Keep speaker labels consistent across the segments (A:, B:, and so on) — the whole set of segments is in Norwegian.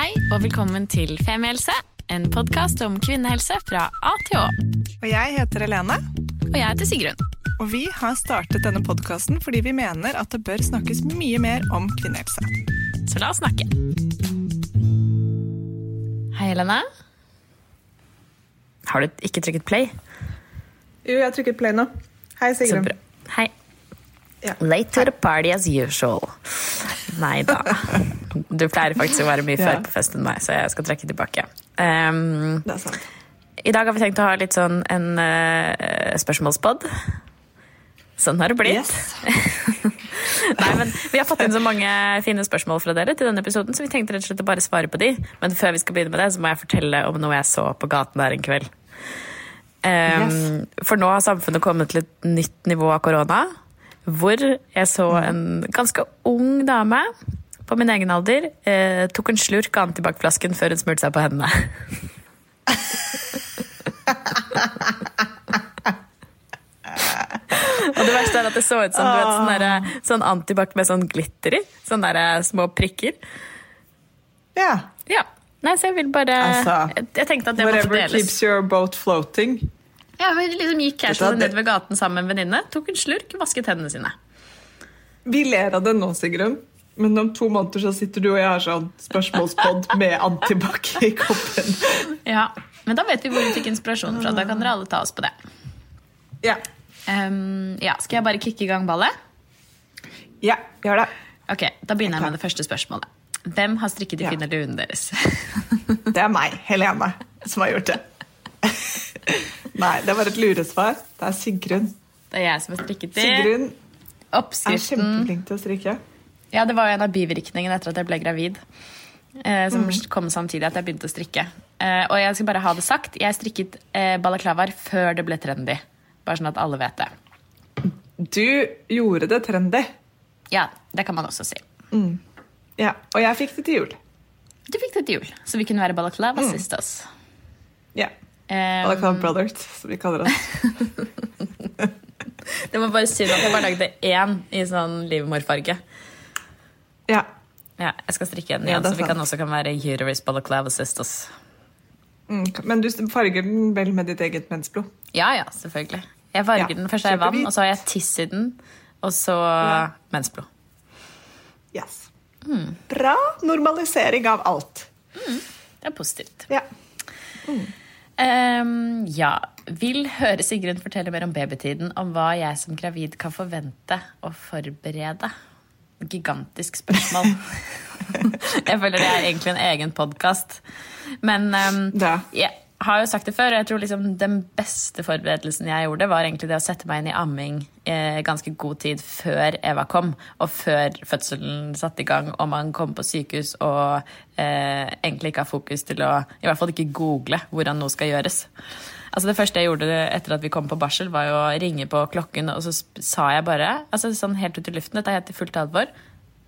A: Hei og velkommen til Femihelse, en podkast om kvinnehelse fra A til Å.
B: Og jeg heter Helene,
A: Og jeg heter Sigrun.
B: og vi har startet denne podkasten fordi vi mener at det bør snakkes mye mer om kvinnehelse.
A: Så la oss snakke. Hei, Helene. Har du ikke trykket play?
B: Jo, jeg har trykket play nå. Hei,
A: Så
B: Sigrun.
A: bra. Hei.
B: Ja.
A: Late to the party as usual. Nei da. Du pleier faktisk å være mye før
B: Ja.
A: på fest enn meg, så jeg skal trekke tilbake. Um,
B: Det er sant.
A: I dag har vi tenkt å ha litt sånn en uh, spørsmålspod. Sånn har det blitt.
B: Yes.
A: Nei, men Vi har fått inn så mange fine spørsmål fra dere til denne episoden, så vi tenkte rett og slett å bare svare på de. Men før vi skal begynne med det, så må jeg fortelle om noe jeg så på gaten der en kveld. Um, For nå har samfunnet kommet til et nytt nivå av korona, hvor jeg så en ganske ung dame på min egen alder eh, tok en slurk av antibac-flasken før hun smurte seg på hendene. Og det verste er at det så ut som du vet, sånn, der, sånn antibac med sånn glitter i. Sånne der, små prikker.
B: Ja.
A: Ja. Nei, så jeg vil bare
B: Altså,
A: jeg, jeg tenkte at det måtte
B: Whatever
A: deles.
B: keeps your boat floating.
A: Ja, vi liksom gikk casual nedover gaten sammen med en venninne, tok en slurk, vasket hendene sine.
B: Vi ler av det nå, Sigrun. Men om to måneder så sitter du og jeg har sånn spørsmålspod med antibac i koppen.
A: Ja, Men da vet vi hvor vi fikk inspirasjonen fra. Da kan dere alle ta oss på det.
B: Ja.
A: Um, ja, Skal jeg bare kicke i gang ballet?
B: ja, gjør det.
A: Ok, Da begynner jeg med det første spørsmålet. Hvem har strikket de
B: Ja.
A: fine luene deres?
B: Det er meg, Helene, som har gjort det. Nei, det var et luresvar. Det er Sigrun.
A: Det er jeg som har strikket det.
B: Sigrun er
A: Oppskriften
B: kjempeflink til å strikke.
A: Ja, det var jo en av bivirkningene etter at jeg ble gravid. Eh, som kom samtidig at jeg begynte å strikke. Eh, og jeg skal bare ha det sagt, jeg strikket eh, balaklavaer før det ble trendy. Bare sånn at alle vet det.
B: Du gjorde det trendy.
A: Ja, det kan man også si.
B: Ja, og jeg fikk det til jul.
A: Du fikk det til jul, så vi kunne være balaklava oss
B: Ja.
A: Eh,
B: kaller Brothers, som vi kaller oss.
A: det var bare synd at jeg bare lagde én i sånn livmorfarge.
B: Ja.
A: Ja, jeg skal strikke en igjen,
B: er
A: så vi kan også kan være uterus balaclava sisters.
B: Mm, Men du farger den vel med ditt eget mensblod?
A: Ja, ja, selvfølgelig. Jeg farger
B: Ja,
A: den først i vann, og så har jeg tiss i den, og så mensblod.
B: Yes. Bra normalisering av alt.
A: Det er positivt.
B: Ja.
A: Ehm, ja. Vil høre Sigrun fortelle mer om babytiden, om hva jeg som gravid kan forvente og forberede? Gigantisk spørsmål. jeg føler det er egentlig en egen podkast. Men um,
B: Ja.
A: jeg har jo sagt det før, og jeg tror liksom den beste forberedelsen jeg gjorde, var egentlig det å sette meg inn i amming eh, ganske god tid før Eva kom, og før fødselen satte i gang, og man kom på sykehus og eh, egentlig ikke har fokus til å i hvert fall ikke google hvordan noe skal gjøres. Altså Det første jeg gjorde etter at vi kom på barsel, var jo å ringe på klokken, og så sa jeg bare, altså sånn helt ut i luften, dette er helt i fullt alvor,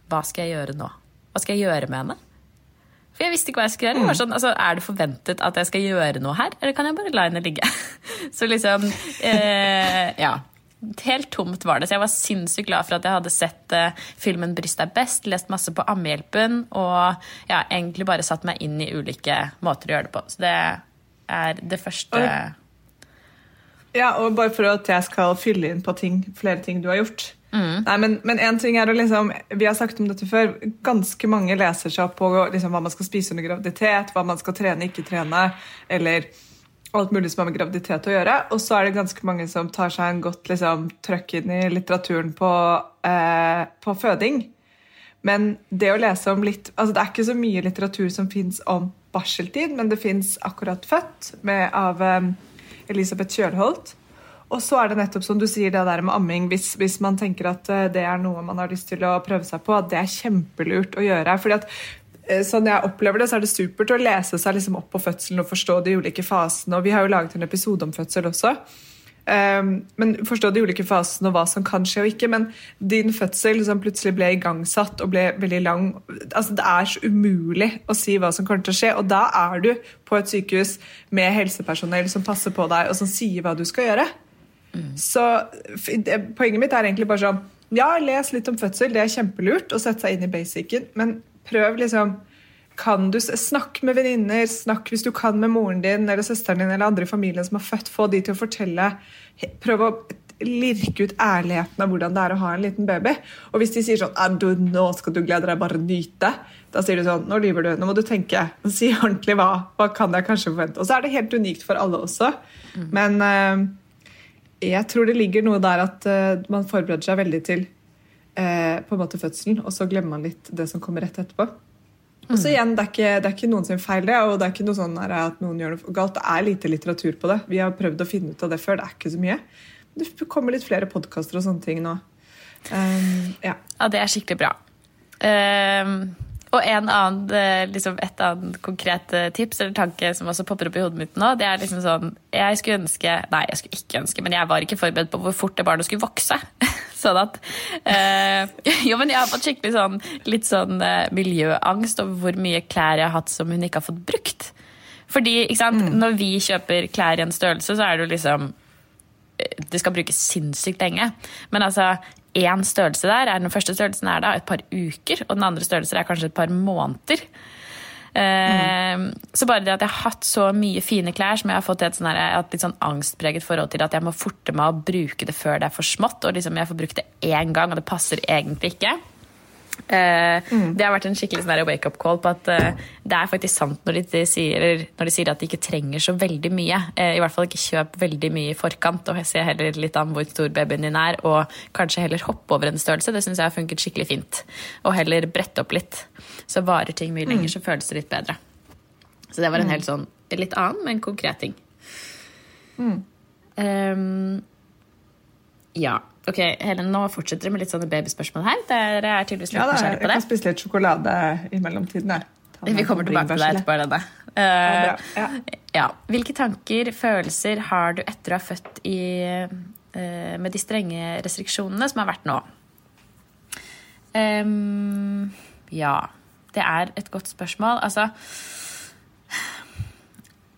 A: hva skal jeg gjøre nå? Hva skal jeg gjøre med henne? For jeg visste ikke hva jeg skulle gjøre. Jeg var sånn, altså, er det forventet at jeg skal gjøre noe her, eller kan jeg bare la henne ligge? Så liksom eh, Ja. Helt tomt var det. Så jeg var sinnssykt glad for at jeg hadde sett eh, filmen 'Bryst er best', lest masse på Ammehjelpen og ja, egentlig bare satt meg inn i ulike måter å gjøre det på. Så det er det første
B: Ja, og bare for at jeg skal fylle inn på ting, flere ting du har gjort. Nei, men, men en ting er å liksom, Vi har sagt om dette før. Ganske mange leser seg opp på liksom, hva man skal spise under graviditet, hva man skal trene, ikke trene, eller alt mulig som har med graviditet å gjøre. Og så er det ganske mange som tar seg en godt liksom, trøkk inn i litteraturen på, eh, på føding. Men det å lese om litt altså Det er ikke så mye litteratur som fins om barseltid, men det fins akkurat født med, av eh, Elisabeth Kjølholt. Og så er det nettopp som du sier det der med amming, hvis, hvis man tenker at eh, det er noe man har lyst til å prøve seg på, det er kjempelurt å gjøre. fordi at eh, Sånn jeg opplever det, så er det supert å lese seg liksom opp på fødselen og forstå de ulike fasene. og Vi har jo laget en episode om fødsel også. Um, men Forstå de ulike fasene og hva som kan skje og ikke. Men din fødsel som plutselig ble igangsatt og ble veldig lang altså Det er så umulig å si hva som kommer til å skje. Og da er du på et sykehus med helsepersonell som passer på deg og som sier hva du skal gjøre. Mm. Så Poenget mitt er egentlig bare sånn Ja, les litt om fødsel. Det er kjempelurt å sette seg inn i basicen, men prøv liksom kan du Snakk med venninner, snakk hvis du kan med moren din eller søsteren din eller andre i familien som har født. Få de til å fortelle. Prøv å lirke ut ærligheten av hvordan det er å ha en liten baby. Og hvis de sier sånn du, 'Nå skal du glede deg, bare nyte', da sier du sånn 'Nå lyver du. Nå må du tenke. Si ordentlig hva. Hva kan jeg kanskje forvente?' Og så er det helt unikt for alle også. Mm. Men uh, jeg tror det ligger noe der at uh, man forbereder seg veldig til uh, på en måte fødselen, og så glemmer man litt det som kommer rett etterpå. Og så igjen, det er, ikke, det er ikke noen sin feil, det. Og det er ikke noe sånn at noen gjør noe galt. Det er lite litteratur på det. Vi har prøvd å finne ut av det før. Det er ikke så mye. Det kommer litt flere podkaster og sånne ting nå. Um,
A: ja. ja, det er skikkelig bra. Um, og en annen, eh, liksom et annet konkret eh, tips eller tanke som også popper opp i hodet mitt nå, det er liksom sånn Jeg skulle ønske Nei, jeg skulle ikke ønske, men jeg var ikke forberedt på hvor fort det barnet skulle vokse. sånn at eh, Jo, men jeg har fått skikkelig sånn litt sånn miljøangst over hvor mye klær jeg har hatt som hun ikke har fått brukt. Fordi ikke sant, mm. når vi kjøper klær i en størrelse, så er det jo liksom Det skal brukes sinnssykt lenge. Men altså, én størrelse der er Den første størrelsen er da et par uker, og den andre størrelsen er kanskje et par måneder. Mm. Så bare det at jeg har hatt så mye fine klær som jeg har fått et, sånn litt sånn angstpreget forhold til at jeg må forte meg å bruke det før det er for smått, og liksom jeg får brukt det én gang, og det passer egentlig ikke. Uh, mm. Det har vært en skikkelig sånn wake-up call på at uh, det er faktisk sant når de, sier, når de, sier, at de ikke trenger så veldig mye. Uh, I hvert fall ikke kjøp veldig mye i forkant, og se heller litt an hvor stor babyen din er. Og kanskje heller hoppe over en størrelse. Det syns jeg har funket skikkelig fint. Og heller brette opp litt. Så varer ting mye lenger, mm. så føles det litt bedre. Så det var en mm. helt sånn litt annen, men konkret ting. Um, ja. Ok, Helen, Nå fortsetter det med litt sånne babyspørsmål her. Dere er tydeligvis litt ja, nysgjerrige på det.
B: Jeg kan spise litt sjokolade i mellomtiden.
A: Vi kommer tilbake til deg etterpå. Denne. Uh, ja, ja. Hvilke tanker, følelser har du etter å ha født i, uh, med de strenge restriksjonene som har vært nå? Um, ja, det er et godt spørsmål. Altså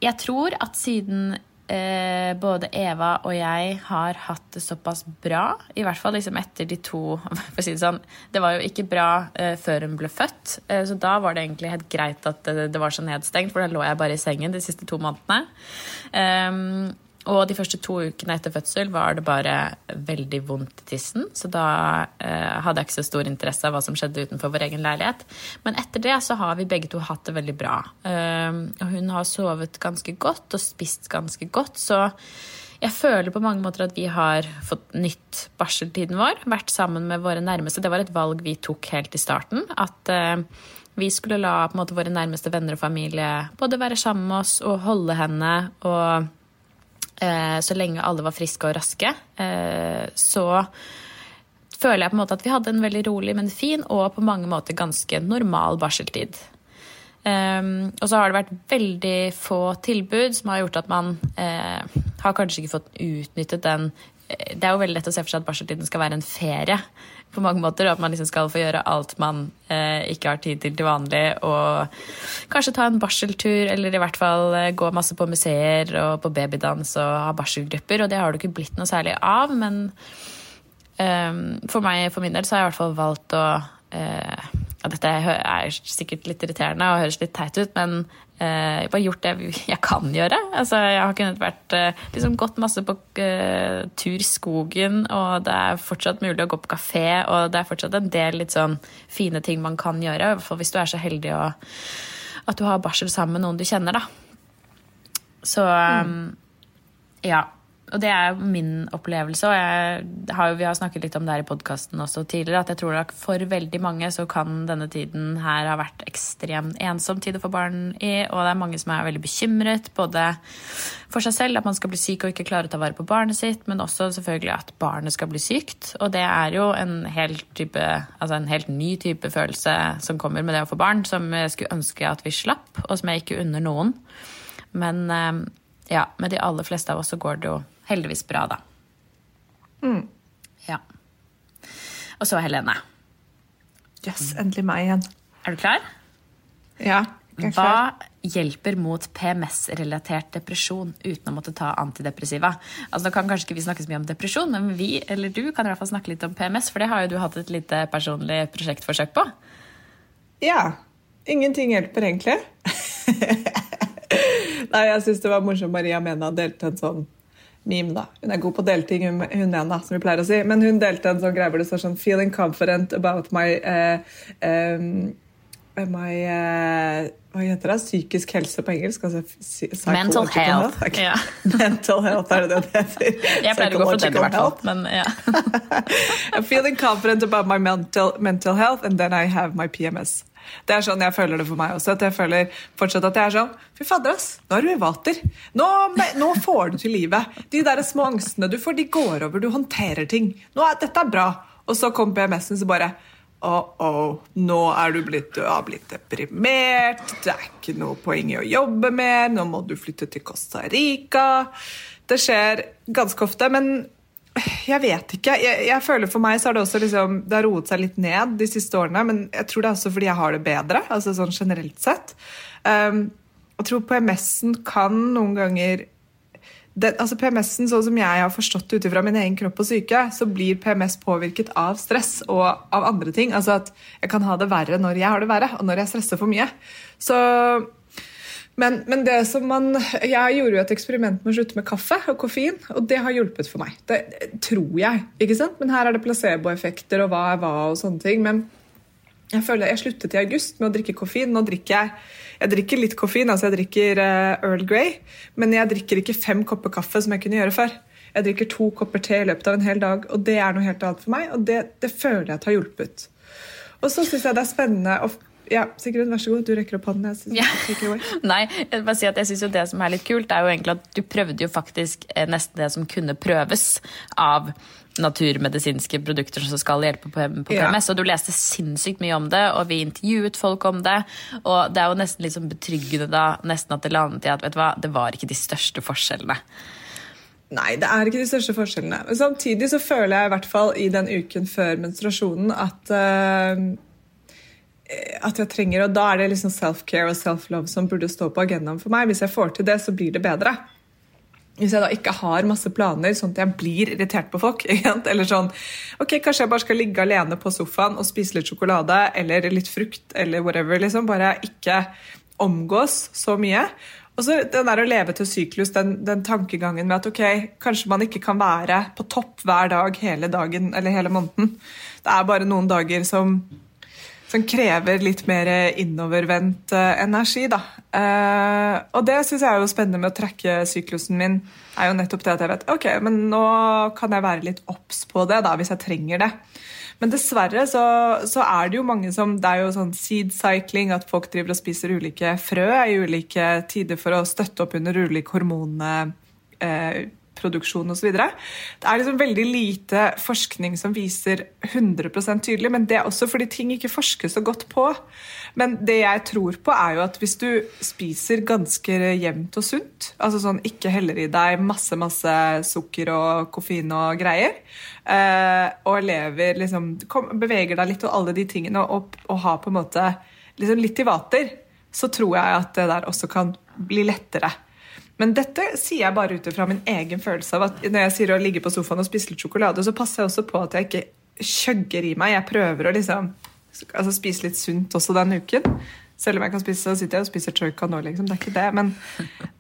A: Jeg tror at siden eh, både Eva og jeg har hatt det såpass bra. I hvert fall liksom etter de to for å si Det sånn, det var jo ikke bra eh, før hun ble født, eh, så da var det egentlig helt greit at det, det, var så nedstengt, for da lå jeg bare i sengen de siste to månedene. Um, og de første to ukene etter fødsel var det bare veldig vondt i tissen. Så da eh, hadde jeg ikke så stor interesse av hva som skjedde utenfor vår egen leilighet. Men etter det så har vi begge to hatt det veldig bra. Eh, og hun har sovet ganske godt og spist ganske godt. Så jeg føler på mange måter at vi har fått nytt barseltiden vår. Vært sammen med våre nærmeste. Det var et valg vi tok helt i starten. At eh, vi skulle la måte, våre nærmeste venner og familie både være sammen med oss og holde henne. og så lenge alle var friske og raske, eh, så føler jeg på en måte at vi hadde en veldig rolig, men fin og på mange måter ganske normal barseltid. Um, og så har det vært veldig få tilbud som har gjort at man uh, har kanskje ikke fått utnyttet den Det er jo veldig lett å se for seg at barseltiden skal være en ferie på mange måter, og at man liksom skal få gjøre alt man eh, ikke har tid til til vanlig, og kanskje ta en barseltur, eller i hvert fall uh, gå masse på museer og på babydans og ha barselgrupper, og det har det ikke blitt noe særlig av, men for meg, for min del, så har jeg i hvert fall valgt å ja, dette er sikkert litt irriterende og høres litt teit ut, men eh, bare gjort det jeg kan gjøre. Altså, jeg har kunnet vært eh, liksom gått masse på uh, tur i skogen, og det er fortsatt mulig å gå på kafé, og det er fortsatt en del litt sånn fine ting man kan gjøre, i hvert fall hvis du er så heldig å, at du har barsel sammen med noen du kjenner, da. Så um, ja. Og det er min opplevelse, og har vi har snakket litt om det her i podkasten også tidligere, at jeg tror at for veldig mange så kan denne tiden her ha vært ekstremt ensom tid å få barn i, og det er mange som er veldig bekymret, både for seg selv, at man skal bli syk og ikke klare å ta vare på barnet sitt, men også selvfølgelig at barnet skal bli sykt. Og det er jo en helt, type, altså en helt ny type følelse som kommer med det å få barn, som jeg skulle ønske at vi slapp, og som jeg ikke unner noen. Men eh, ja, med de aller fleste av oss så går det jo heldigvis bra, da.
B: Mm.
A: Ja. Og så Helene.
B: Yes, endelig meg igjen.
A: Er du klar?
B: Ja. jeg er
A: Hva
B: klar.
A: hjelper mot PMS-relatert depresjon uten å måtte ta antidepressiva? Altså, Nå kan kanskje ikke vi snakke så mye om depresjon, men vi, eller du, kan i hvert fall snakke litt om PMS, for det har jo du hatt et lite personlig prosjektforsøk på.
B: Ja. Ingenting hjelper egentlig. Nei, jeg syns det var morsomt Maria Mena delte en sånn meme, da. Hun er god på å dele ting, hun hun som vi pleier å si. Men hun delte en sånn greie hvor det står sånn Feeling confident about my uh, um, My uh, Hva heter det? Psykisk helse på engelsk? Altså,
A: Mental health. Ja.
B: Mental health, er det det det heter?
A: Jeg pleier å gå for den i hvert fall, men ja.
B: I'm feeling confident about my mental, mental health, and then I have my PMS. Det er sånn jeg føler det for meg også. at jeg føler fortsatt at jeg er sånn Fy fader, ass. Nå er du i vater. Nå, nå får du til livet. De der små angstene du får, de går over. Du håndterer ting. Nå er, dette er bra. Og så kom PMS-en, så bare Oh, oh, nå er du blitt, du har blitt deprimert, det er ikke noe poeng i å jobbe mer, nå må du flytte til Costa Rica. Det skjer ganske ofte, men jeg vet ikke. Jeg, jeg føler For meg så har det også liksom, det har roet seg litt ned de siste årene, men jeg tror det er også fordi jeg har det bedre. altså sånn generelt sett. Um, jeg tror PMS-en kan noen ganger det, altså PMS-en, sånn som jeg har forstått det ut ifra min egen kropp og syke, så blir PMS påvirket av stress og av andre ting. Altså at jeg kan ha det verre når jeg har det verre, og når jeg stresser for mye. Så men, men det som man, jeg gjorde jo et eksperiment med å slutte med kaffe og koffein, og det har hjulpet for meg. Det tror jeg. ikke sant? Men her er det placeboeffekter og hva er hva og sånne ting. Men jeg føler jeg sluttet i august med å drikke koffein. Nå drikker jeg jeg drikker litt koffein, altså jeg drikker uh, Earl Grey, men jeg drikker ikke fem kopper kaffe som jeg kunne gjøre før. Jeg drikker to kopper te i løpet av en hel dag, og det er noe helt annet for meg. Og det, det føler jeg at har hjulpet. Og så syns jeg det er spennende å ja, Sigrun, vær så god. Du rekker opp hånden. Jeg synes
A: Ja. Nei, jeg bare si at jeg synes jo det som er litt kult, er jo egentlig at du prøvde jo faktisk eh, nesten det som kunne prøves av naturmedisinske produkter som skal hjelpe på, på
B: Ja.
A: PMS. Og du leste sinnssykt mye om det, og vi intervjuet folk om det. Og det er jo nesten litt sånn betryggende da, nesten at det landet i at vet du hva, det var ikke de største forskjellene.
B: Nei, det er ikke de største forskjellene. Men samtidig så føler jeg i hvert fall i den uken før menstruasjonen at eh, at jeg trenger, og Da er det liksom self-care og self-love som burde stå på agendaen for meg. Hvis jeg får til det, så blir det bedre. Hvis jeg da ikke har masse planer, sånn at jeg blir irritert på folk. Eller sånn Ok, kanskje jeg bare skal ligge alene på sofaen og spise litt sjokolade eller litt frukt eller whatever. liksom, Bare ikke omgås så mye. Og så den der å leve til syklus, den, den tankegangen med at ok, kanskje man ikke kan være på topp hver dag hele dagen eller hele måneden. Det er bare noen dager som som krever litt mer innovervendt eh, energi. Da. Eh, og det syns jeg er jo spennende med å trekke syklusen min. er jo nettopp det at jeg vet ok, men nå kan jeg være litt obs på det da, hvis jeg trenger det. Men dessverre så, så er det jo mange som Det er jo sånn seed cycling, at folk driver og spiser ulike frø i ulike tider for å støtte opp under ulik hormonproduksjon eh, produksjon og så videre. Det er liksom veldig lite forskning som viser 100% tydelig, men det er også fordi ting ikke forskes så godt på. Men det jeg tror på, er jo at hvis du spiser ganske jevnt og sunt, altså sånn ikke heller i deg masse, masse sukker og koffein og greier, eh, og lever liksom Beveger deg litt og alle de tingene, og, og har på en måte liksom litt i vater, så tror jeg at det der også kan bli lettere. Men dette sier jeg bare ut ifra min egen følelse av at når jeg sier å ligge på sofaen og spise litt sjokolade, så passer jeg også på at jeg ikke kjøgger i meg. Jeg prøver å liksom altså spise litt sunt også den uken. Selv om jeg kan spise, så sitter jeg og spiser choika nå, liksom. Det er ikke det. Men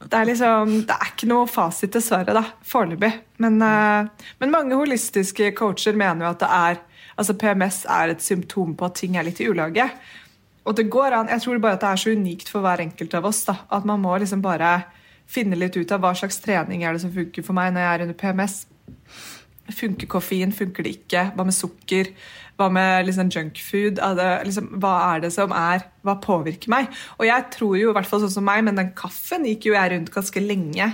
B: det er liksom Det er ikke noe fasit, dessverre, da. Foreløpig. Men, uh, men mange holistiske coacher mener jo at det er Altså PMS er et symptom på at ting er litt i ulage. Og det går an, Jeg tror bare at det er så unikt for hver enkelt av oss da, at man må liksom bare finne litt ut av hva slags trening er det som funker for meg når jeg er under PMS. Funker koffein, funker det ikke? Hva med sukker? Hva med liksom junkfood? Liksom, hva er det som er Hva påvirker meg? Og jeg tror jo, i hvert fall sånn som meg, men den kaffen gikk jo jeg rundt ganske lenge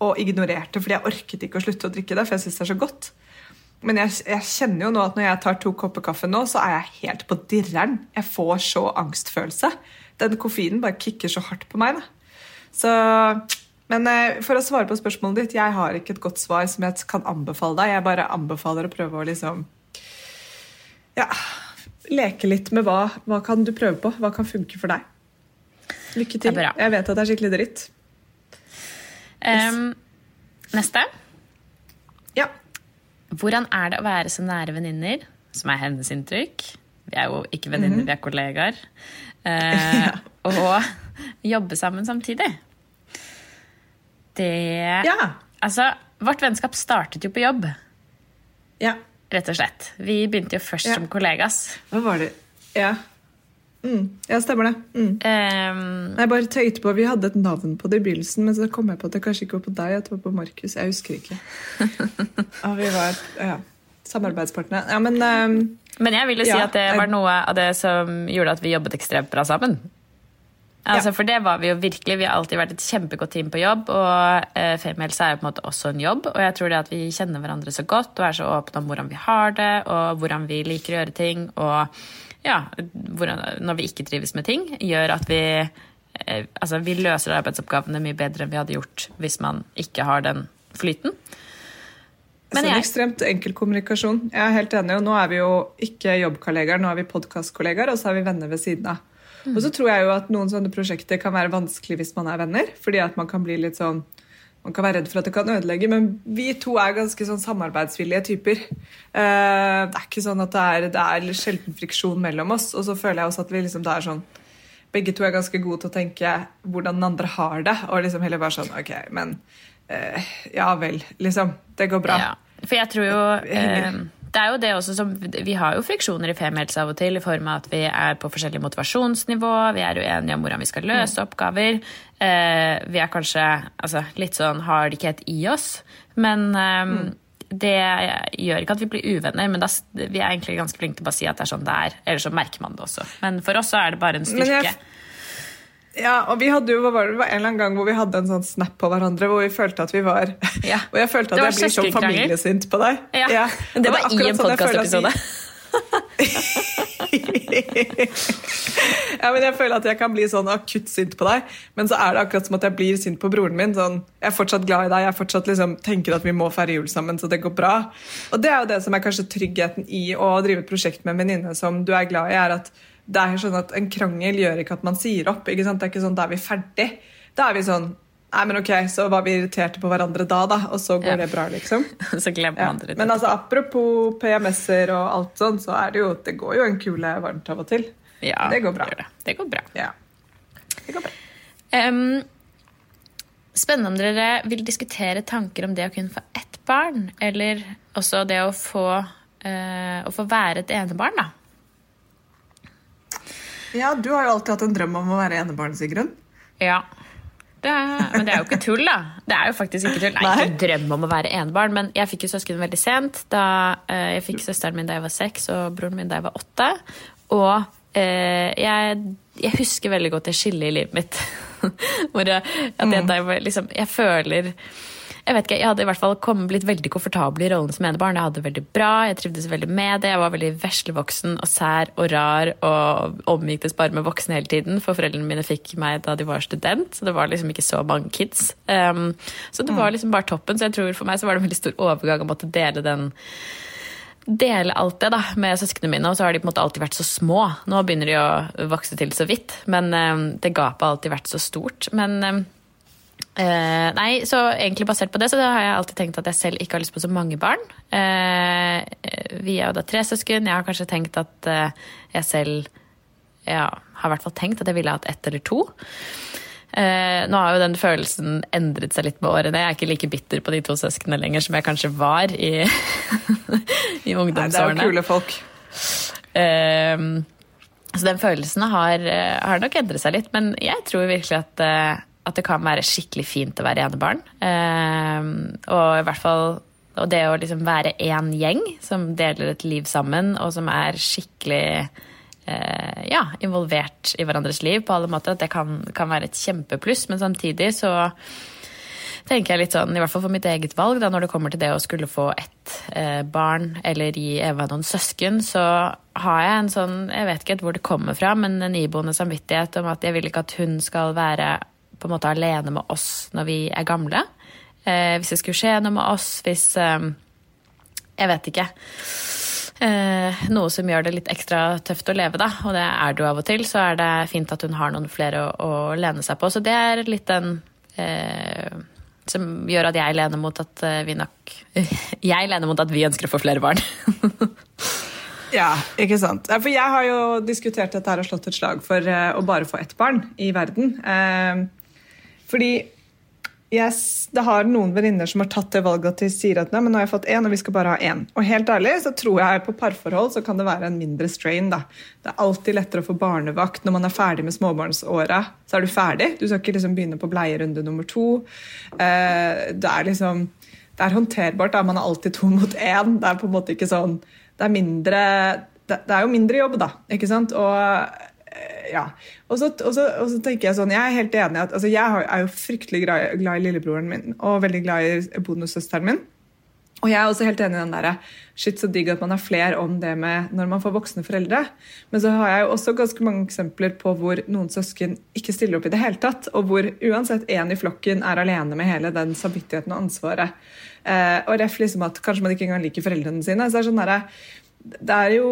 B: og ignorerte fordi jeg orket ikke å slutte å drikke det, for jeg syns det er så godt. Men jeg, jeg kjenner jo nå at når jeg tar to kopper kaffe nå, så er jeg helt på dirreren. Jeg får så angstfølelse. Den koffeinen bare kicker så hardt på meg. Da. Så, men eh, for å svare på spørsmålet ditt, jeg har ikke et godt svar som jeg kan anbefale deg. Jeg bare anbefaler å prøve å liksom ja, leke litt med hva, hva kan du prøve på. Hva kan funke for deg. Lykke til. Jeg vet at det er skikkelig dritt.
A: Um, neste.
B: Ja.
A: Hvordan er det å være så nære venninner, som er hennes inntrykk? Vi er jo ikke venninner, vi er kollegaer. Eh, Og jobbe sammen samtidig. Det
B: Ja.
A: Altså, vårt vennskap startet jo på jobb,
B: ja.
A: rett og slett. Vi begynte jo først
B: Ja.
A: som kollegas.
B: Hva var det Ja. Mm. Ja, stemmer det. Mm. Um, Jeg bare tøyte på, Vi hadde et navn på det i begynnelsen, men så kom jeg på at det kanskje ikke var på deg, at det var på Markus. Jeg husker ikke. og vi var ja, samarbeidspartnere. Ja, men um,
A: Men jeg vil jo si
B: Ja,
A: at det var noe av det som gjorde at vi jobbet ekstremt bra sammen. Altså. For det var vi jo virkelig. Vi har alltid vært et kjempegodt team på jobb. Og eh, Femihelse er jo på en måte også en jobb. Og jeg tror det at vi kjenner hverandre så godt og er så åpne om hvordan vi har det, og hvordan vi liker å gjøre ting, og ja, hvordan, når vi ikke trives med ting, gjør at vi eh, Altså, vi løser arbeidsoppgavene mye bedre enn vi hadde gjort hvis man ikke har den flyten. Men
B: så en
A: jeg-
B: ekstremt enkel kommunikasjon. Jeg er helt enig, og Nå er vi jo ikke jobbkollegaer, nå er vi podkastkollegaer, og så er vi venner ved siden av. Og så tror jeg jo at noen sånne prosjekter kan være vanskelig hvis man er venner. fordi at man kan bli litt sånn man kan være redd for at det kan ødelegge, men vi to er ganske sånn samarbeidsvillige typer. Eh, det er ikke sånn at det er, det er sjelden friksjon mellom oss. Og så føler jeg også at vi liksom, det er sånn Begge to er ganske gode til å tenke hvordan den andre har det, og liksom heller bare sånn Ok, men eh, ja vel, liksom. Det går bra.
A: Ja, for jeg tror jo eh, Det er jo det også som Vi har jo friksjoner i Femihelse av og til, i form av at vi er på forskjellig motivasjonsnivå, vi er uenige om hvordan vi skal løse oppgaver. Eh, vi er kanskje altså, litt sånn har det ikke helt i oss, men eh, det gjør ikke at vi blir uvenner, men da, vi er egentlig ganske flinke til å bare si at det er sånn det er. Eller så merker man det også. Men for oss så er det bare en styrke.
B: Ja, og vi hadde jo, var det, det var en eller annen gang hvor vi hadde en sånn snap på hverandre hvor vi følte at vi var
A: Ja.
B: Og jeg følte at jeg blir sånn familiesint på deg.
A: Ja,
B: og
A: Det var
B: var
A: i en
B: sånn vi- ja, men jeg føler at jeg kan bli sånn akutt sint på deg, men så er det akkurat som at jeg blir sint på broren min. Sånn, jeg er fortsatt glad i deg, jeg fortsatt liksom tenker at vi må feire jul sammen, så det går bra. Og det er jo det som er kanskje tryggheten i å drive et prosjekt med en venninne som du er glad i, er at det er sånn at en krangel gjør ikke at man sier opp. Det er ikke sånn da er vi ferdig. Da er vi sånn Nei, men ok, så var vi irriterte på hverandre da, da, og så går
A: Ja.
B: det bra, liksom.
A: Så glemmer man det Ja.
B: Men altså, apropos PMS-er og alt sånn, så er det jo Det går jo en kule varmt av og til.
A: ja,
B: det går bra.
A: Det. det går bra.
B: Ja. Det går bra.
A: Um, spennende om dere vil diskutere tanker om det å kunne få ett barn, eller også det å få, uh, å få være et enebarn, da.
B: Ja, du har jo alltid hatt en drøm om å være enebarn, Sigrun.
A: Ja. Det er, men det er jo ikke tull, da. Det er jo faktisk ikke tull. Nei, ikke en drøm om å være enebarn, men jeg fikk jo søsken veldig sent. Da eh, Jeg fikk søsteren min da jeg var seks, og broren min da jeg var åtte. Og eh, jeg, jeg husker veldig godt det skillet i livet mitt. Hvor jeg, at jeg, jeg, liksom, jeg føler jeg vet ikke, jeg hadde i hvert fall kommet, blitt veldig komfortabel i rollen som enebarn. Jeg hadde det veldig bra, jeg trivdes veldig med det. Jeg var veldig veslevoksen og sær og rar og omgiktes bare med voksne hele tiden. For foreldrene mine fikk meg da de var student, så det var liksom ikke så mange kids. Um, så det var liksom bare toppen. Så jeg tror for meg så var det en veldig stor overgang å måtte dele den dele alt det da, med søsknene mine, og så har de på en måte alltid vært så små. Nå begynner de å vokse til så vidt, men um, det gapet har alltid vært så stort. Men um, Eh, nei, så egentlig basert på det, så har jeg alltid tenkt at jeg selv ikke har lyst på så mange barn. Uh, vi er jo da tre søsken. Jeg har kanskje tenkt at uh, jeg selv ja, har i hvert fall tenkt at jeg ville hatt ett eller to. Nå har jo den følelsen endret seg litt med årene. Jeg er ikke like bitter på de to søsknene lenger som jeg kanskje var i, i ungdomsårene.
B: Nei, det er jo kule folk.
A: Så den følelsen har, har nok endret seg litt, men jeg tror virkelig at, at det kan være skikkelig fint å være enebarn. Eh, og i hvert fall og det å liksom være én gjeng som deler et liv sammen, og som er skikkelig eh, ja, involvert i hverandres liv på alle måter, at det kan, kan være et kjempepluss. Men samtidig så tenker jeg litt sånn, i hvert fall for mitt eget valg, da, når det kommer til det å skulle få ett eh, barn eller gi Eva noen søsken, så har jeg en sånn, jeg vet ikke hvor det kommer fra, men en iboende samvittighet om at jeg vil ikke at hun skal være på en måte alene med oss når vi er gamle. Eh, hvis det skulle skje noe med oss, hvis eh, Jeg vet ikke. Eh, noe som gjør det litt ekstra tøft å leve, da. Og det er det jo av og til. Så er det fint at hun har noen flere å, å lene seg på. Så det er litt den eh, som gjør at jeg lener mot at eh, vi nok Jeg lener mot at vi ønsker å få flere barn.
B: ja, ikke sant. For jeg har jo diskutert dette her og slått et slag for uh, å bare få ett barn i verden. Fordi Yes, det har noen venninner som har tatt det valget at de sier at nei, men nå har jeg fått én, og vi skal bare ha én. Og helt ærlig så tror jeg på parforhold så kan det være en mindre strain. da. Det er alltid lettere å få barnevakt når man er ferdig med småbarnsåra. Så er du ferdig. Du skal ikke liksom begynne på bleierunde nummer to. Eh, det er liksom det er håndterbart. da. Man er alltid to mot én. Det er på en måte ikke sånn Det er mindre det, det er jo mindre jobb, da. ikke sant? Og ja. Og så, og, så, og så, tenker Jeg sånn, jeg er helt enig at, altså jeg er jo fryktelig glad, i lillebroren min og veldig glad i bonussøsteren min. Og jeg er også helt enig i den der, shit så digg at man har flere om det med når man får voksne foreldre. Men så har jeg jo også ganske mange eksempler på hvor noen søsken ikke stiller opp i det hele tatt. Og hvor uansett én i flokken er alene med hele den samvittigheten og ansvaret. Eh, og ref liksom at kanskje man ikke engang liker foreldrene sine. så er det sånn der, det er jo,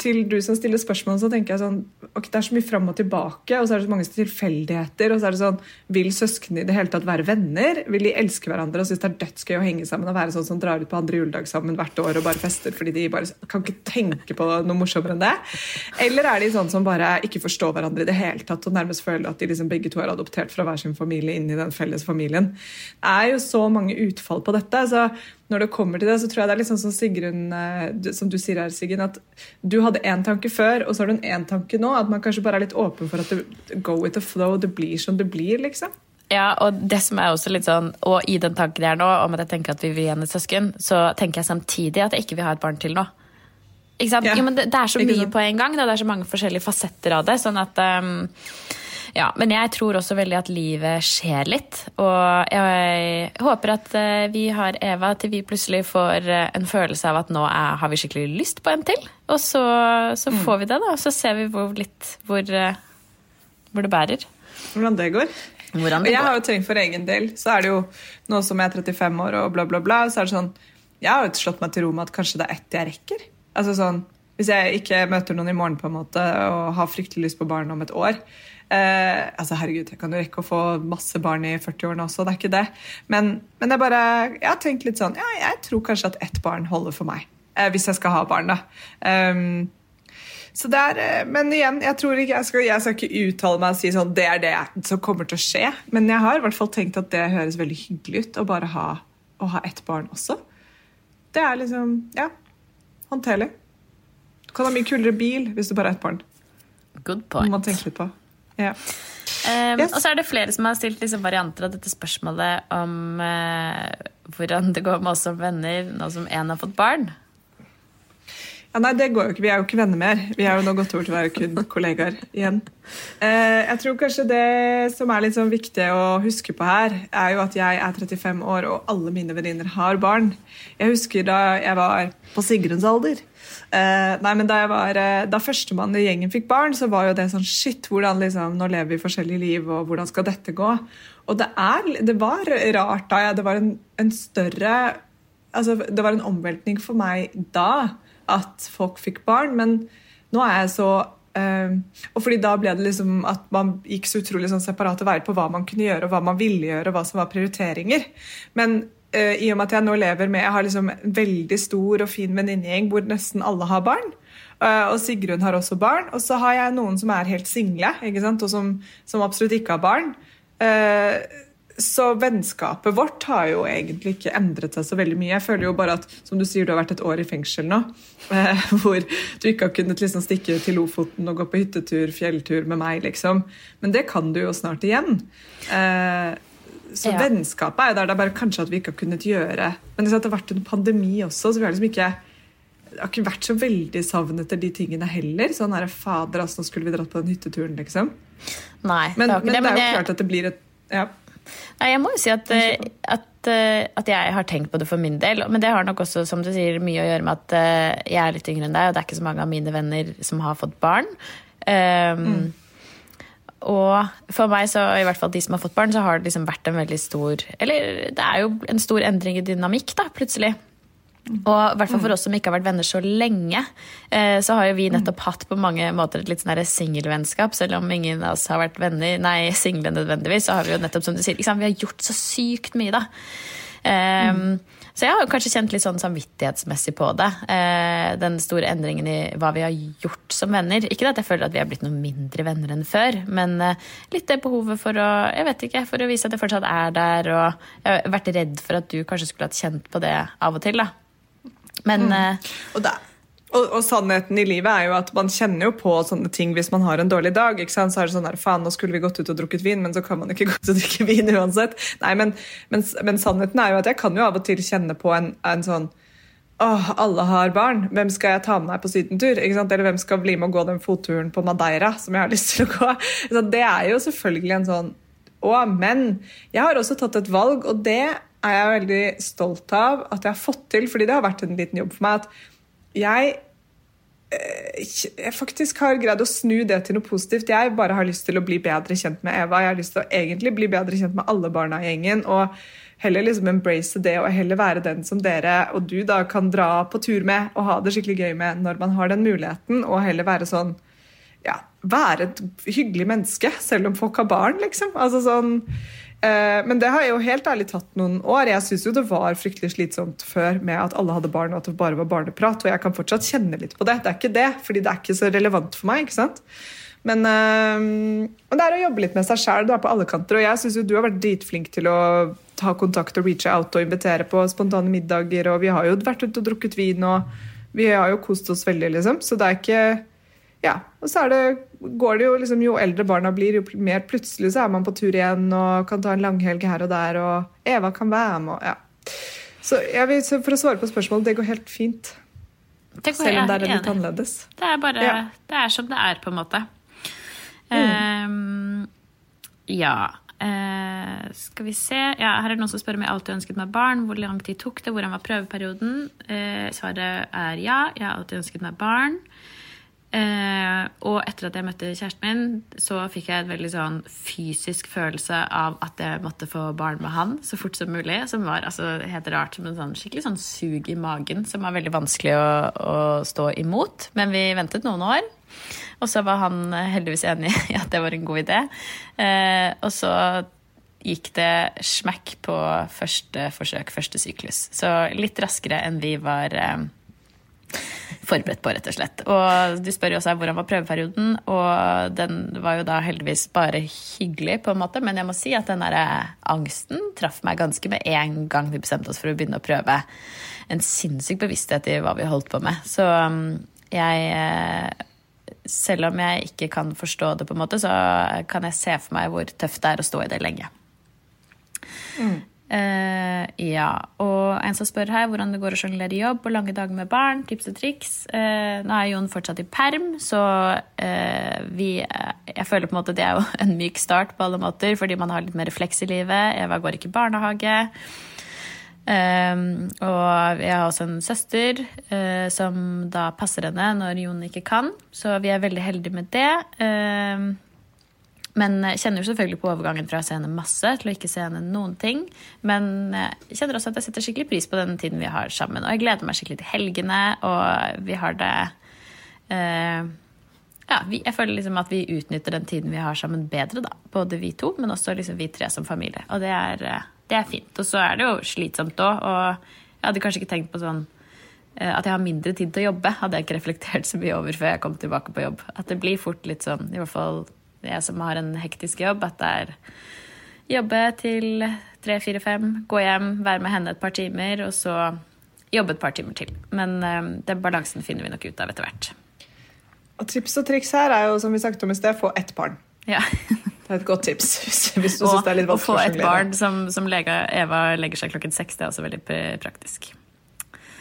B: Til du som stiller spørsmål, så tenker jeg sånn ok, Det er så mye fram og tilbake, og så er det så mange tilfeldigheter. og så er det sånn, Vil søsknene i det hele tatt være venner? Vil de elske hverandre og synes det er dødsgøy å henge sammen og være sånn som drar ut på andre juledag sammen hvert år og bare fester fordi de bare kan ikke tenke på noe morsommere enn det? Eller er de sånn som bare ikke forstår hverandre i det hele tatt og nærmest føler at de liksom begge to er adoptert fra hver sin familie inn i den felles familien? Det er jo så mange utfall på dette. så når det kommer til det, så tror jeg det er litt sånn som Sigrun, eh, som du sier her, Siggen, at du hadde én tanke før, og så har du en én tanke nå. At man kanskje bare er litt åpen for at det go with the flow, det blir som det blir, liksom.
A: Ja, og det som er også litt sånn, og i den tanken jeg er nå, om at jeg tenker at vi vil igjen et søsken, så tenker jeg samtidig at jeg ikke vil ha et barn til nå. Ikke sant? Ja. Jo, men det, det, er så mye på en gang. Det er så mange forskjellige fasetter av det. sånn at um, ja, men jeg tror også veldig at livet skjer litt. Og jeg håper at eh, vi har Eva til vi plutselig får eh, en følelse av at nå er, har vi skikkelig lyst på en til. Og så, så mm. får vi det, da. Og så ser vi hvor, litt hvor, eh, hvor det bærer.
B: Hvordan det går. Hvordan det og jeg går. har jo tenkt for egen del, så er det jo nå som jeg er 35 år og bla, bla, bla, så er det sånn Jeg har jo slått meg til ro med at kanskje det er ett jeg rekker. Altså sånn hvis jeg ikke møter noen i morgen på en måte og har fryktelig lyst på barn om et år, Eh, altså herregud, Jeg kan jo rekke å få masse barn i 40-årene også, det er ikke det. Men, men jeg bare, jeg har tenkt litt sånn Ja, jeg tror kanskje at ett barn holder for meg. Eh, hvis jeg skal ha barn, da. Um, så det er, eh, Men igjen, jeg ikke, jeg skal, jeg skal ikke uttale meg og si sånn det er det som kommer til å skje. Men jeg har i hvert fall tenkt at det høres veldig hyggelig ut å bare ha, å ha ett barn også. Det er liksom Ja, håndterlig. Kan ha mye kulere bil hvis du bare har ett barn.
A: Good point.
B: Må man tenke litt på. Ja.
A: Um, yes. Og så er det flere som har stilt liksom varianter av dette spørsmålet om uh, hvordan det går med oss som venner nå som én har fått barn.
B: Ja, nei, det går jo ikke. Vi er jo ikke venner mer. Vi er jo nå gått over til å være kun kollegaer igjen. Uh, jeg tror kanskje det som er litt sånn viktig å huske på her, er jo at jeg er 35 år, og alle mine venninner har barn. Jeg husker da jeg var på Sigruns alder. Uh, nei, men Da, jeg var, uh, da førstemann i gjengen fikk barn, så var jo det sånn Shit, hvordan liksom, nå lever vi forskjellige liv, og hvordan skal dette gå? Og det, er, det var rart da. Ja, det var en, en større altså, Det var en omveltning for meg da at folk fikk barn, men nå er jeg så uh, Og fordi da ble det liksom at man gikk så utrolig sånn separate veier på hva man kunne gjøre, og hva man ville gjøre, og hva som var prioriteringer. Men uh, i og med at jeg nå lever med Jeg har liksom en veldig stor og fin venninnegjeng hvor nesten alle har barn. Uh, og Sigrun har også barn. Og så har jeg noen som er helt single, og som, som, absolutt ikke har barn. Uh, så vennskapet vårt har jo egentlig ikke endret seg så veldig mye. Jeg føler jo bare at, som du sier, du har vært et år i fengsel nå, eh, hvor du ikke har kunnet liksom stikke til Lofoten og gå på hyttetur, fjelltur med meg, liksom. Men det kan du jo snart igjen. Eh, så
A: Ja.
B: vennskapet er jo der. Det er bare kanskje at vi ikke har kunnet gjøre Men det har vært en pandemi også, så vi har liksom ikke jeg har ikke vært så veldig savn etter de tingene heller. Sånn her, fader, altså, nå skulle vi dratt på den hytteturen, liksom.
A: Nei,
B: Men,
A: det
B: men
A: det.
B: det er jo klart at det blir et ja.
A: Nei, jeg må jo si at, eh, at, eh, at jeg har tenkt på det for min del. Men det har nok også som du sier, mye å gjøre med at eh, jeg er litt yngre enn deg, og det er ikke så mange av mine venner som har fått barn. Um, Og for meg, så, i hvert fall de som har fått barn, så har det liksom vært en veldig stor Eller det er jo en stor endring i dynamikk, da, plutselig. Og i hvert fall for oss som ikke har vært venner så lenge, eh, så har jo vi nettopp hatt på mange måter et litt sånn singelvennskap. Selv om ingen av oss har vært venner, nei, single nødvendigvis, så har vi jo nettopp, som du sier, vi har gjort så sykt mye, da. Um, Så jeg har jo kanskje kjent litt sånn samvittighetsmessig på det. Eh, den store endringen i hva vi har gjort som venner. Ikke at jeg føler at vi har blitt noe mindre venner enn før, men eh, litt det behovet for å jeg vet ikke, for å vise at jeg fortsatt er der. Og jeg har vært redd for at du kanskje skulle hatt kjent på det av og til. da. Men mm.
B: Og, da, og, og sannheten i livet er jo at man kjenner jo på sånne ting hvis man har en dårlig dag. ikke sant? Så er det sånn her, faen, nå skulle vi gått ut og drukket vin, men så kan man ikke gå ut og drikke vin uansett. Nei, men, men, men sannheten er jo at jeg kan jo av og til kjenne på en, en sånn Åh, alle har barn. Hvem skal jeg ta med meg på sydentur? Ikke sant? Eller hvem skal bli med å gå den fotturen på Madeira som jeg har lyst til å gå? Så det er jo selvfølgelig en sånn Å, men jeg har også tatt et valg, og det er jeg veldig stolt av at jeg har fått til, fordi det har vært en liten jobb for meg. at jeg jeg faktisk har greid å snu det til noe positivt. Jeg bare har lyst til å bli bedre kjent med Eva. Jeg har lyst til å egentlig bli bedre kjent med alle barna i gjengen. Og heller liksom embrace det og heller være den som dere og du da kan dra på tur med og ha det skikkelig gøy med når man har den muligheten. Og heller være sånn ja, være et hyggelig menneske, selv om folk har barn, liksom. Altså sånn Eh, Men det har jo helt ærlig tatt noen år. Jeg syns jo det var fryktelig slitsomt før med at alle hadde barn og at det bare var barneprat. Og jeg kan fortsatt kjenne litt på det. Det er ikke det, fordi det er ikke så relevant for meg. ikke sant? Men og det er å jobbe litt med seg sjæl på alle kanter. Og jeg syns jo du har vært dritflink til å ta kontakt og reach out og invitere på spontane middager. Og vi har jo vært ute og drukket vin, og vi har jo kost oss veldig, liksom. Så det er ikke ja, og så det, går det jo liksom, Jo eldre barna blir, jo mer plutselig så er man på tur igjen og kan ta en langhelg her og der, og Eva kan være med. Og, ja. Så jeg vil, så For å svare på spørsmålet, det går helt fint.
A: Går,
B: Selv om det er litt
A: enig.
B: annerledes.
A: Det er bare
B: Ja.
A: Det er som det er, på en måte. Ehm, ja. Uh, skal vi se ja, Her er det noen som spør om jeg alltid ønsket meg barn. Hvor lang tid tok det? Hvordan var prøveperioden? Uh, svaret er ja. Jeg har alltid ønsket meg barn. Eh, og etter at jeg møtte kjæresten min, så fikk jeg en veldig sånn fysisk følelse av at jeg måtte få barn med han så fort som mulig. Som var altså, helt rart, som en sånn, skikkelig sånn sug i magen som var veldig vanskelig å, å stå imot. Men vi ventet noen år. Og så var han heldigvis enig i at det var en god idé. Eh, og så gikk det smekk på første forsøk, første syklus. Så litt raskere enn vi var eh, forberedt på, rett og slett. Og du spør jo også hvordan var prøveperioden, og den var jo da heldigvis bare hyggelig, på en måte, men jeg må si at den der angsten traff meg ganske med en gang vi bestemte oss for å begynne å prøve. En sinnssyk bevissthet i hva vi holdt på med. Så um, jeg eh, Selv om jeg ikke kan forstå det, på en måte, så kan jeg se for meg hvor tøft det er å stå i det lenge. Eh, ja, og en som spør her hvordan det går å sjonglere jobb og lange dager med barn. Tips og triks. Uh, nå er Jon fortsatt i perm, så uh, vi Jeg føler på en måte det er jo en myk start på alle måter, fordi man har litt mer refleks i livet. Eva går ikke i barnehage. Eh, og jeg har også en søster som da passer henne når Jon ikke kan, så vi er veldig heldige med det. Eh, men jeg kjenner jo selvfølgelig på overgangen fra å se henne masse til å ikke se henne noen ting. Men jeg kjenner også at jeg setter skikkelig pris på den tiden vi har sammen. Og jeg gleder meg skikkelig til helgene, og vi har det eh, Ja, jeg føler liksom at vi utnytter den tiden vi har sammen bedre, da. Både vi to, men også liksom vi tre som familie. Og det er, eh, det er fint. Og så er det jo slitsomt òg, og jeg hadde kanskje ikke tenkt på sånn eh, at jeg har mindre tid til å jobbe, hadde jeg ikke reflektert så mye over før jeg kom tilbake på jobb. At det blir fort litt sånn, i hvert fall jeg som har en hektisk jobb, at det er Jobbe til tre-fire-fem, gå hjem, være med henne et par timer, og så jobbe et par timer til. Men eh, den balansen finner vi nok ut av etter hvert.
B: Og tips og triks her er jo, som vi snakket om i sted, få ett barn.
A: Ja.
B: Det er et godt tips. hvis, du
A: Og
B: synes det er litt
A: å få
B: vanskelig å
A: et
B: sjonglere.
A: barn som, som lega, Eva legger seg klokken seks, det er også veldig praktisk.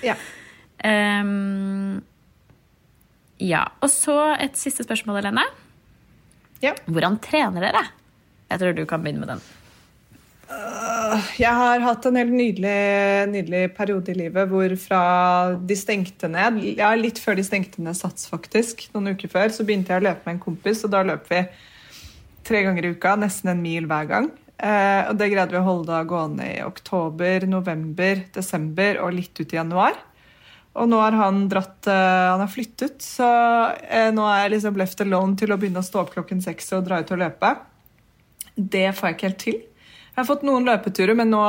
B: Ja.
A: Um, ja. Og så et siste spørsmål, Helene.
B: Ja.
A: Hvordan trener dere? Jeg tror du kan begynne med den.
B: Jeg har hatt en helt nydelig, nydelig periode i livet hvor fra de stengte ned ja, Litt før de stengte ned Sats, faktisk, noen uker før, så begynte jeg å løpe med en kompis, og da løp vi tre ganger i uka, nesten en mil hver gang. Eh, og det greide vi å holde da gående i oktober, november, desember og litt ut i januar. Og nå har han dratt eh, Han har flyttet, så eh, nå er jeg liksom left alone til å begynne å stå opp klokken seks og dra ut og løpe. Det får jeg ikke helt til. Jeg har fått noen løpeturer, men nå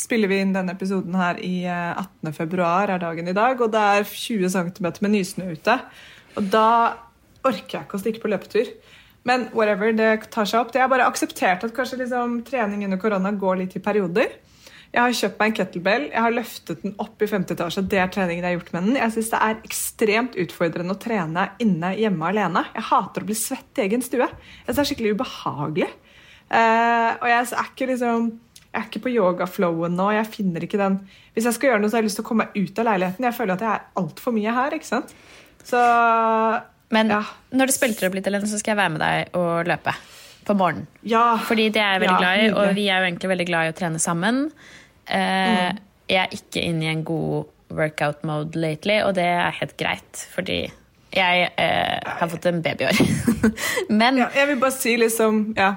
B: spiller vi inn denne episoden her i eh, 18. februar, er dagen i dag, og det er 20 cm med nysnø ute. Og da orker jeg ikke å stikke på løpetur. Men whatever, det tar seg opp. Det er bare akseptert at kanskje liksom, trening under korona går litt i perioder. Jeg har kjøpt meg en kettlebell, jeg har løftet den opp i 50 etasje. Det er treningen jeg har gjort med den. Jeg synes det er ekstremt utfordrende å trene inne hjemme alene. Jeg hater å bli svett i egen stue. Jeg synes det er skikkelig ubehagelig. Uh, og jeg er ikke liksom jeg er ikke på yogaflowen nå. jeg finner ikke den Hvis jeg skal gjøre noe, så har jeg lyst til å komme meg ut av leiligheten. Jeg føler at jeg er altfor mye her. ikke sant? Så
A: Men
B: Ja.
A: når det spilter opp litt, Helene, så skal jeg være med deg og løpe på morgenen.
B: ja.
A: Fordi det er jeg veldig
B: Ja,
A: glad i, og vi er jo egentlig veldig glad i å trene sammen. Eh, Jeg er ikke inne i en god workout mode lately, og det er helt greit, fordi jeg eh, har fått en baby i år. Men
B: ja. Jeg vil bare si liksom Ja.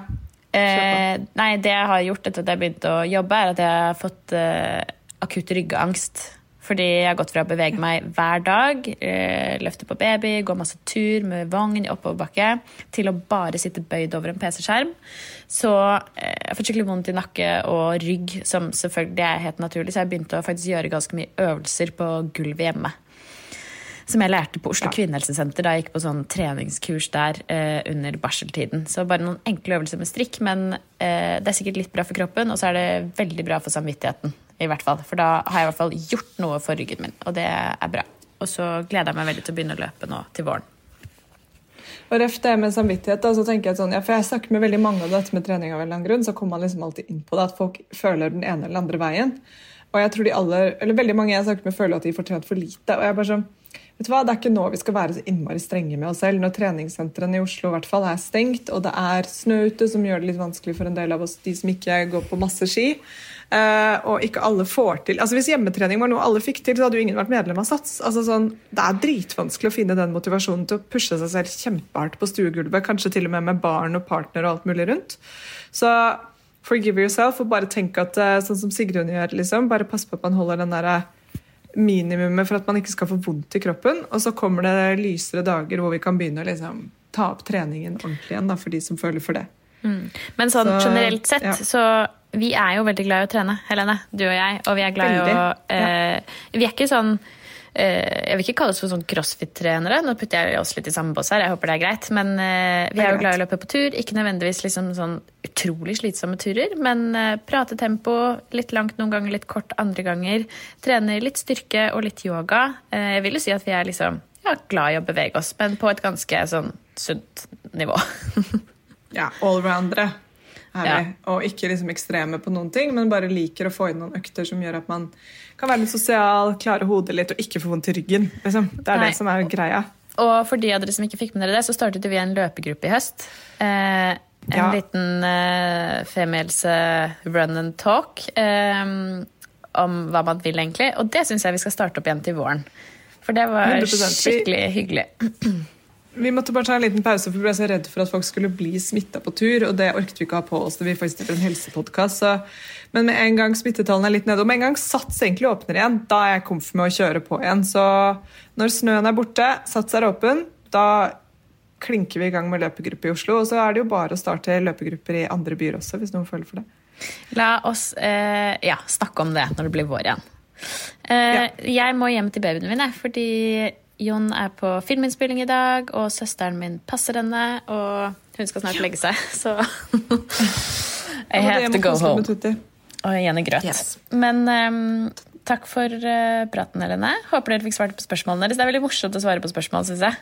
A: Eh, nei, det jeg har gjort etter at jeg begynte å jobbe, er at jeg har fått eh, akutt ryggangst. Fordi jeg har gått fra å bevege meg hver dag, eh, løfte på baby, gå masse tur med vogn i oppoverbakke, til å bare sitte bøyd over en PC-skjerm. Så eh, jeg har fått skikkelig vondt i nakke og rygg, som selvfølgelig er helt naturlig. Så jeg begynte å faktisk gjøre ganske mye øvelser på gulvet hjemme som jeg lærte på Oslo kvinnehelsesenter da jeg gikk på sånn treningskurs der eh, under barseltiden. Så bare noen enkle øvelser med strikk, men eh, det er sikkert litt bra for kroppen, og så er det veldig bra for samvittigheten. I hvert fall. For da har jeg i hvert fall gjort noe for ryggen min, og det er bra. Og så gleder jeg meg veldig til å begynne å løpe nå til våren.
B: Og ref det med samvittighet, da, så tenker jeg sånn, ja, for jeg snakker med veldig mange om dette med trening av en eller annen grunn, så kommer man liksom alltid inn på det, at folk føler den ene eller andre veien. Og jeg tror de aller, eller veldig mange jeg snakker med føler at de får trent for lite. Og jeg bare sånn, vet du hva, Det er ikke nå vi skal være så innmari strenge med oss selv. Når treningssentrene i Oslo i hvert fall er stengt, og det er snø ute, som gjør det litt vanskelig for en del av oss, de som ikke går på masse ski. Eh, og ikke alle får til altså Hvis hjemmetrening var noe alle fikk til, så hadde jo ingen vært medlem av SATS. altså sånn, Det er dritvanskelig å finne den motivasjonen til å pushe seg selv kjempehardt på stuegulvet, kanskje til og med med barn og partner og alt mulig rundt. Så forgive yourself og bare tenk at eh, sånn som Sigrun gjør, liksom, bare pass på at man holder den derre minimumet for at man ikke skal få vondt i kroppen. Og så kommer det lysere dager hvor vi kan begynne å liksom, ta opp treningen ordentlig igjen da, for de som føler for det.
A: Men sånn
B: Så,
A: generelt sett,
B: ja.
A: så vi er jo veldig glad i å trene, Helene. Du og jeg. Og vi er glad i å eh, Vi er ikke sånn eh, Jeg vil ikke kalle oss for sånn crossfit-trenere. Nå putter jeg oss litt i samme bås her, jeg håper det er greit. Men eh, vi
B: er
A: jo glad i å løpe på tur. Ikke nødvendigvis liksom sånn utrolig slitsomme turer, men eh, prate tempo. Litt langt noen ganger, litt kort andre ganger. Trener litt styrke og litt yoga. Jeg vil jo si at vi er liksom ja, glad i å bevege oss, men på et ganske sånn sunt nivå.
B: Ja, allroundere er
A: Ja.
B: vi. Og ikke liksom ekstreme på noen ting, men bare liker å få inn noen økter som gjør at man kan være litt sosial, klare hodet litt og ikke få vondt i ryggen. Liksom. Det er
A: Nei.
B: det som er greia.
A: Og for de av dere som ikke fikk med dere det, så startet vi en løpegruppe i høst. Eh, en
B: Ja.
A: liten eh, femihelse run and talk eh, om hva man vil, egentlig. Og det syns jeg vi skal starte opp igjen til våren. For det var
B: 100%.
A: Skikkelig hyggelig.
B: Vi måtte bare ta en liten pause, for vi ble så redd for at folk skulle bli smitta på tur. Og det orket vi ikke ha på oss. Det vi faktisk driver en helsepodkast. Men med en gang smittetallene er litt nede, og med en gang Sats egentlig åpner igjen, da er jeg komf med å kjøre på igjen. Så når snøen er borte, Sats er åpen, da klinker vi i gang med løpegruppe i Oslo. Og så er det jo bare å starte løpegrupper i andre byer også, hvis noen føler for det.
A: La oss eh, ja, snakke om det når det blir vår igjen. Eh, Jeg må hjem til babyen min, jeg, fordi Jon er på filminnspilling i dag, og søsteren min passer henne, og hun skal snart legge seg, så I have to go home. Og i grøt.
B: Yes.
A: Men um, takk for uh, praten, Helene. Håper dere fikk svart på spørsmålene deres. Det er veldig morsomt å svare på spørsmål, syns jeg.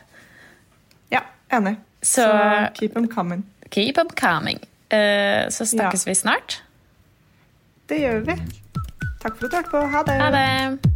B: Ja, enig.
A: Så-
B: Så keep them coming.
A: Keep them coming. Uh, så snakkes vi snart.
B: Det gjør vi. Takk for at du hørte på. Ha det.
A: Ha det.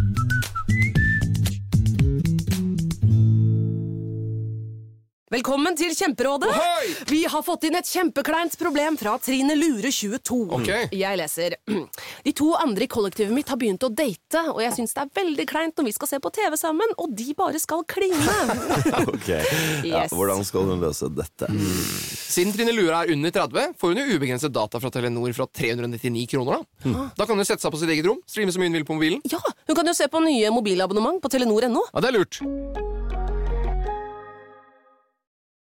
C: Velkommen til Kjemperådet!
D: Ohoi!
C: Vi har fått inn et kjempekleint problem fra Trine Lure 22.
D: Ok.
C: Jeg leser. De to andre i kollektivet mitt har begynt å date, og jeg syns det er veldig kleint når vi skal se på TV sammen, og de bare skal kline.
E: Ok, ja, Hvordan skal hun løse dette?
D: Siden Trine Lure er under 30, får hun jo ubegrenset data fra Telenor fra 399 kroner. Da Da kan hun sette seg på sitt eget rom, streame så mye hun vil på mobilen.
C: Ja, hun kan jo se på nye mobilabonnement på telenor.no.
D: Ja, det er lurt.